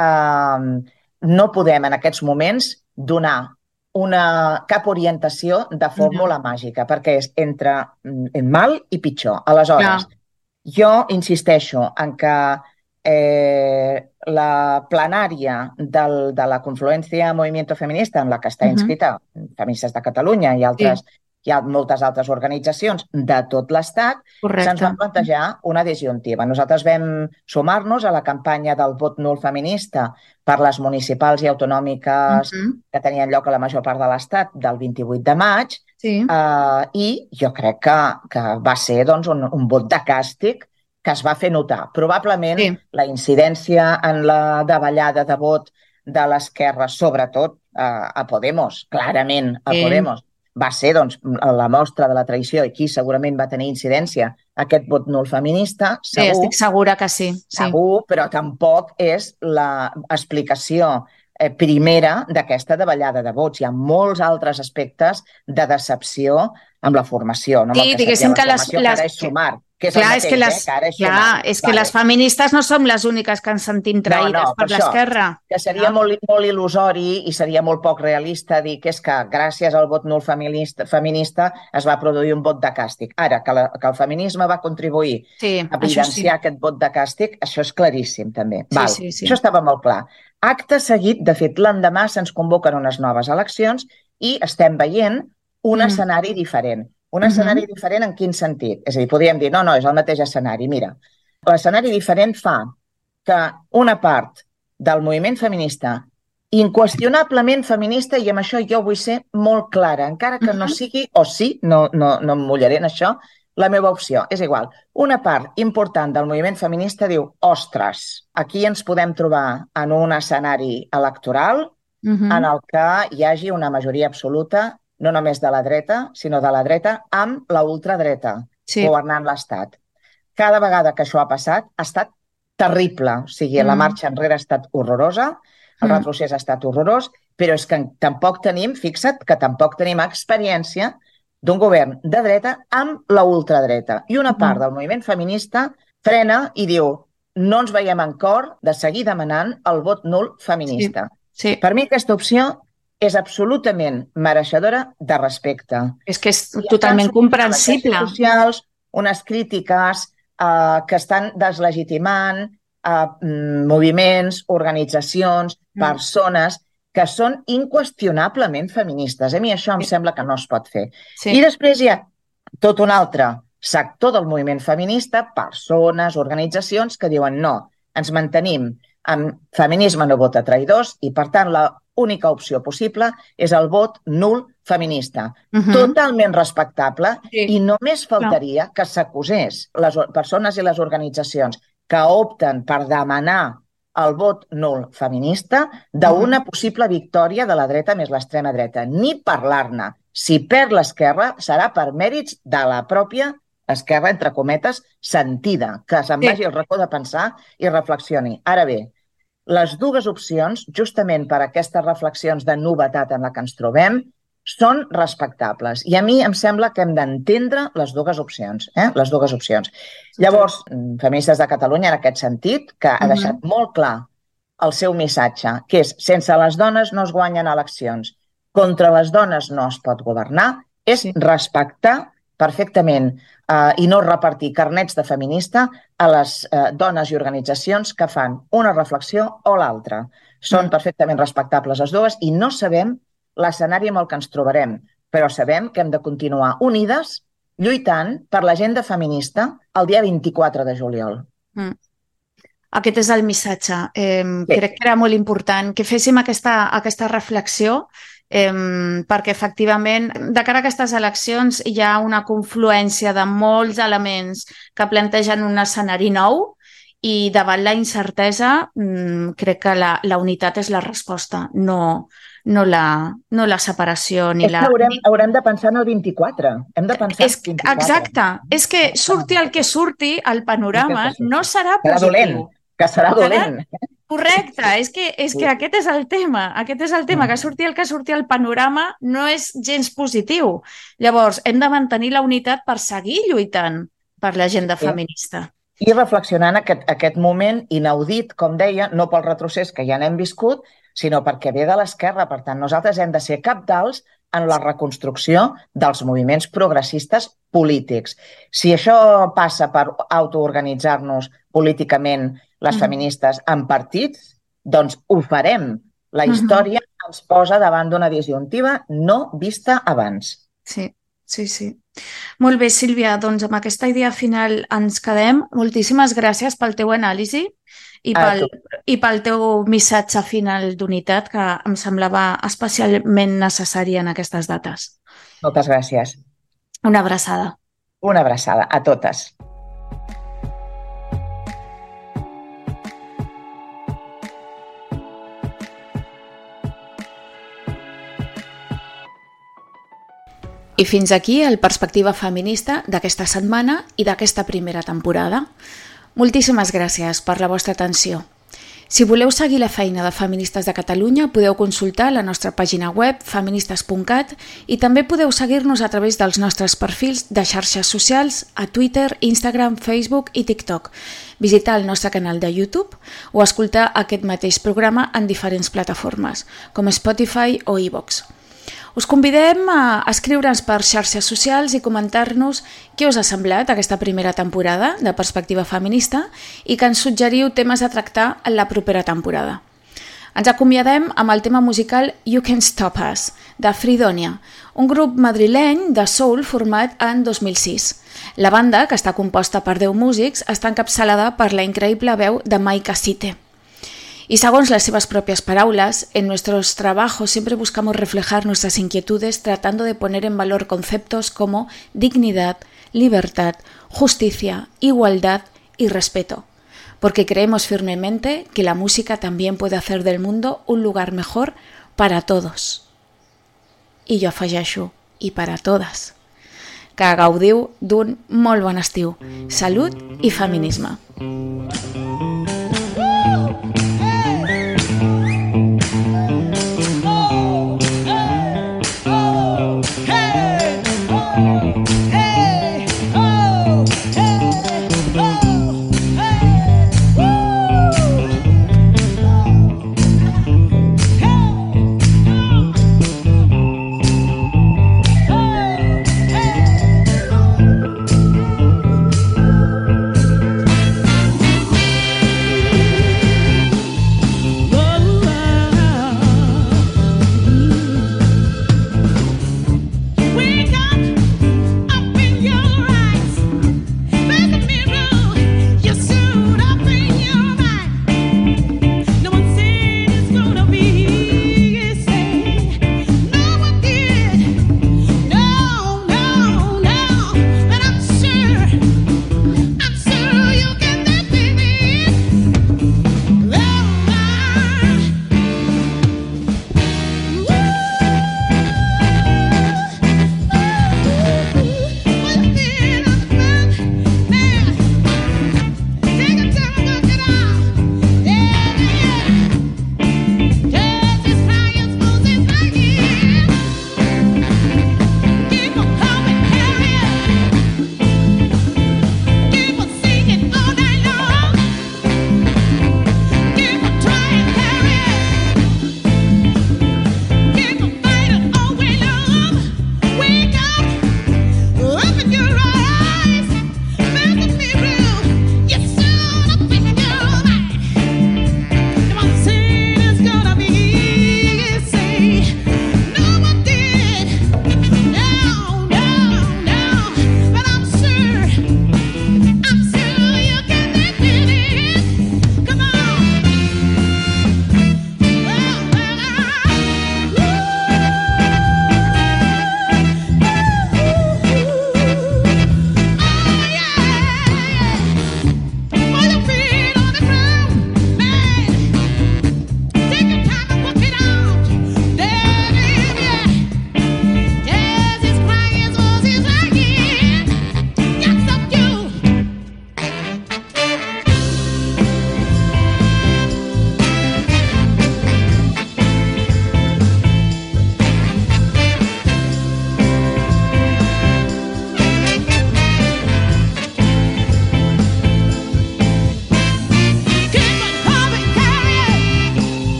Speaker 6: eh, no podem en aquests moments donar una, cap orientació de fórmula màgica, perquè és entre mm, mal i pitjor. Aleshores, jo insisteixo en que eh, la plenària del, de la confluència Movimiento Feminista en la que està inscrita Feministes de Catalunya i altres hi ha moltes altres organitzacions de tot l'Estat, se'ns
Speaker 2: Correcte.
Speaker 6: va plantejar una disjuntiva. Nosaltres vam sumar-nos a la campanya del vot nul feminista per les municipals i autonòmiques
Speaker 2: Mhm.
Speaker 6: que tenien lloc a la major part de l'Estat del 28 de maig
Speaker 2: Sí.
Speaker 6: eh, i jo crec que, que va ser doncs, un, un vot de càstig que es va fer notar. Probablement
Speaker 2: Sí.
Speaker 6: la incidència en la davallada de vot de l'esquerra, sobretot a, a Podemos, clarament a
Speaker 2: Sí.
Speaker 6: Podemos, va ser doncs, la mostra de la traïció i aquí segurament va tenir incidència aquest vot nul feminista,
Speaker 2: Sí,
Speaker 6: segur,
Speaker 2: estic segura que sí. sí.
Speaker 6: segur, però tampoc és l'explicació eh, primera d'aquesta davallada de vots. Hi ha molts altres aspectes de decepció amb la formació. No? Amb
Speaker 2: Sí, diguéssim que
Speaker 6: la
Speaker 2: les-
Speaker 6: formació, que
Speaker 2: les-
Speaker 6: és sumar, que és
Speaker 2: Clar,
Speaker 6: el
Speaker 2: és
Speaker 6: mateix,
Speaker 2: que les,
Speaker 6: eh? que
Speaker 2: clar,
Speaker 6: sumar.
Speaker 2: és que
Speaker 6: Vale.
Speaker 2: les feministes no som les úniques que ens sentim traïdes
Speaker 6: no,
Speaker 2: per
Speaker 6: per això.
Speaker 2: l'esquerra.
Speaker 6: que seria
Speaker 2: No?
Speaker 6: molt, molt il·lusori i seria molt poc realista dir que és que gràcies al vot nul feminista, feminista es va produir un vot de càstig. Ara, que, la, que el feminisme va contribuir
Speaker 2: Sí,
Speaker 6: a
Speaker 2: això sí.
Speaker 6: evidenciar aquest vot de càstig, això és claríssim també.
Speaker 2: Sí,
Speaker 6: Val.
Speaker 2: sí, sí.
Speaker 6: Això estava molt clar. Acte seguit, de fet, l'endemà se'ns convoquen unes noves eleccions i estem veient un
Speaker 2: Mm.
Speaker 6: escenari diferent. Un escenari diferent en quin sentit? És a dir, podríem dir, no, no, és el mateix escenari. Mira, l'escenari diferent fa que una part del moviment feminista inqüestionablement feminista, i amb això jo vull ser molt clara, encara que no
Speaker 2: Mhm.
Speaker 6: sigui, o sí, no, no, no em mullaré en això, la meva opció. És igual. Una part important del moviment feminista diu, ostres, aquí ens podem trobar en un escenari electoral
Speaker 2: Mhm.
Speaker 6: en el que hi hagi una majoria absoluta, no només de la dreta, sinó de la dreta amb la ultradreta
Speaker 2: Sí.
Speaker 6: governant l'Estat. Cada vegada que això ha passat ha estat terrible. O sigui, la
Speaker 2: Mm.
Speaker 6: marxa enrere ha estat horrorosa, el
Speaker 2: Mm.
Speaker 6: retrocés ha estat horrorós, però és que tampoc tenim, fixa't, que tampoc tenim experiència d'un govern de dreta amb la ultradreta. I una part
Speaker 2: Mm.
Speaker 6: del moviment feminista frena i diu no ens veiem en cor de seguir demanant el vot nul feminista.
Speaker 2: Sí,
Speaker 6: Per mi aquesta opció és absolutament mereixedora de respecte.
Speaker 2: és que és
Speaker 6: I
Speaker 2: totalment comprensible.
Speaker 6: socials unes crítiques eh, que estan deslegitimant eh, mm, moviments, organitzacions,
Speaker 2: Mm.
Speaker 6: persones que són inqüestionablement feministes. A mi això em sembla que no es pot fer.
Speaker 2: Sí.
Speaker 6: I després hi ha tot un altre sector del moviment feminista, persones, organitzacions que diuen no, ens mantenim amb feminisme no vota traïdors i, per tant, la única opció possible és el vot nul feminista.
Speaker 2: Uh -huh.
Speaker 6: Totalment respectable
Speaker 2: Sí.
Speaker 6: i només faltaria que s'acusés les persones i les organitzacions que opten per demanar el vot nul feminista d'una possible victòria de la dreta més l'extrema dreta. Ni parlar-ne. Si perd l'esquerra, serà per mèrits de la pròpia esquerra, entre cometes, sentida, que se'n
Speaker 2: Sí.
Speaker 6: vagi al racó de pensar i reflexioni. Ara bé, les dues opcions, justament per aquestes reflexions de novetat en la que ens trobem, són respectables. I a mi em sembla que hem d'entendre les dues opcions. Eh? Les dues opcions. Llavors, Feministes de Catalunya, en aquest sentit, que ha
Speaker 2: Mhm.
Speaker 6: deixat molt clar el seu missatge, que és sense les dones no es guanyen eleccions, contra les dones no es pot governar, és
Speaker 2: Sí.
Speaker 6: respectar perfectament eh, i no repartir carnets de feminista a les eh, dones i organitzacions que fan una reflexió o l'altra. Són
Speaker 2: Mm.
Speaker 6: perfectament respectables les dues i no sabem l'escenari amb el que ens trobarem, però sabem que hem de continuar unides lluitant per l'agenda feminista el dia 24 de juliol.
Speaker 2: Aquest és el missatge. Eh,
Speaker 6: Sí.
Speaker 2: Crec que era molt important que féssim aquesta, aquesta reflexió eh, perquè efectivament de cara a aquestes eleccions hi ha una confluència de molts elements que plantegen un escenari nou i davant la incertesa mm, crec que la, la unitat és la resposta, no, no, la, no la separació ni
Speaker 6: És
Speaker 2: la...
Speaker 6: haurem, haurem de pensar en el 24. Hem de pensar
Speaker 2: És,
Speaker 6: en el 24.
Speaker 2: exacte, és que surti el que surti, el panorama no serà
Speaker 6: Serà
Speaker 2: positiu.
Speaker 6: dolent, que serà dolent.
Speaker 2: Correcte, és que, és que aquest és el tema, aquest és el tema,
Speaker 6: Mm.
Speaker 2: que surti el que surti el panorama no és gens positiu. Llavors, hem de mantenir la unitat per seguir lluitant per l'agenda feminista.
Speaker 6: I reflexionant aquest, aquest moment inaudit, com deia, no pel retrocés que ja n'hem viscut, sinó perquè ve de l'esquerra. Per tant, nosaltres hem de ser capdals en la reconstrucció dels moviments progressistes polítics. Si això passa per autoorganitzar-nos políticament les
Speaker 2: Mhm.
Speaker 6: feministes en partits, doncs ho farem. La història ens posa davant d'una disjuntiva no vista abans.
Speaker 2: Sí, sí, sí. Molt bé, Sílvia, doncs amb aquesta idea final ens quedem. Moltíssimes gràcies pel teu anàlisi i
Speaker 6: A
Speaker 2: pel, i pel teu missatge final d'unitat que em semblava especialment necessari en aquestes dates.
Speaker 6: Moltes gràcies.
Speaker 2: Una abraçada.
Speaker 6: Una abraçada a totes.
Speaker 2: I fins aquí el Perspectiva Feminista d'aquesta setmana i d'aquesta primera temporada. Moltíssimes gràcies per la vostra atenció. Si voleu seguir la feina de Feministes de Catalunya, podeu consultar la nostra pàgina web feministes.cat i també podeu seguir-nos a través dels nostres perfils de xarxes socials a Twitter, Instagram, Facebook i TikTok, visitar el nostre canal de YouTube o escoltar aquest mateix programa en diferents plataformes, com Spotify o iVoox. Us convidem a escriure'ns per xarxes socials i comentar-nos què us ha semblat aquesta primera temporada de Perspectiva Feminista i que ens suggeriu temes a tractar en la propera temporada. Ens acomiadem amb el tema musical You Can Stop Us, de Fridonia, un grup madrileny de soul format en 2006. La banda, que està composta per 10 músics, està encapçalada per la increïble veu de Maika Site. Y según las seves propias palabras, en nuestros trabajos siempre buscamos reflejar nuestras inquietudes tratando de poner en valor conceptos como dignidad, libertad, justicia, igualdad y respeto, porque creemos firmemente que la música también puede hacer del mundo un lugar mejor para todos. I jo afegeixo, i per a totes. Que d'un molt bon estiu. Salut.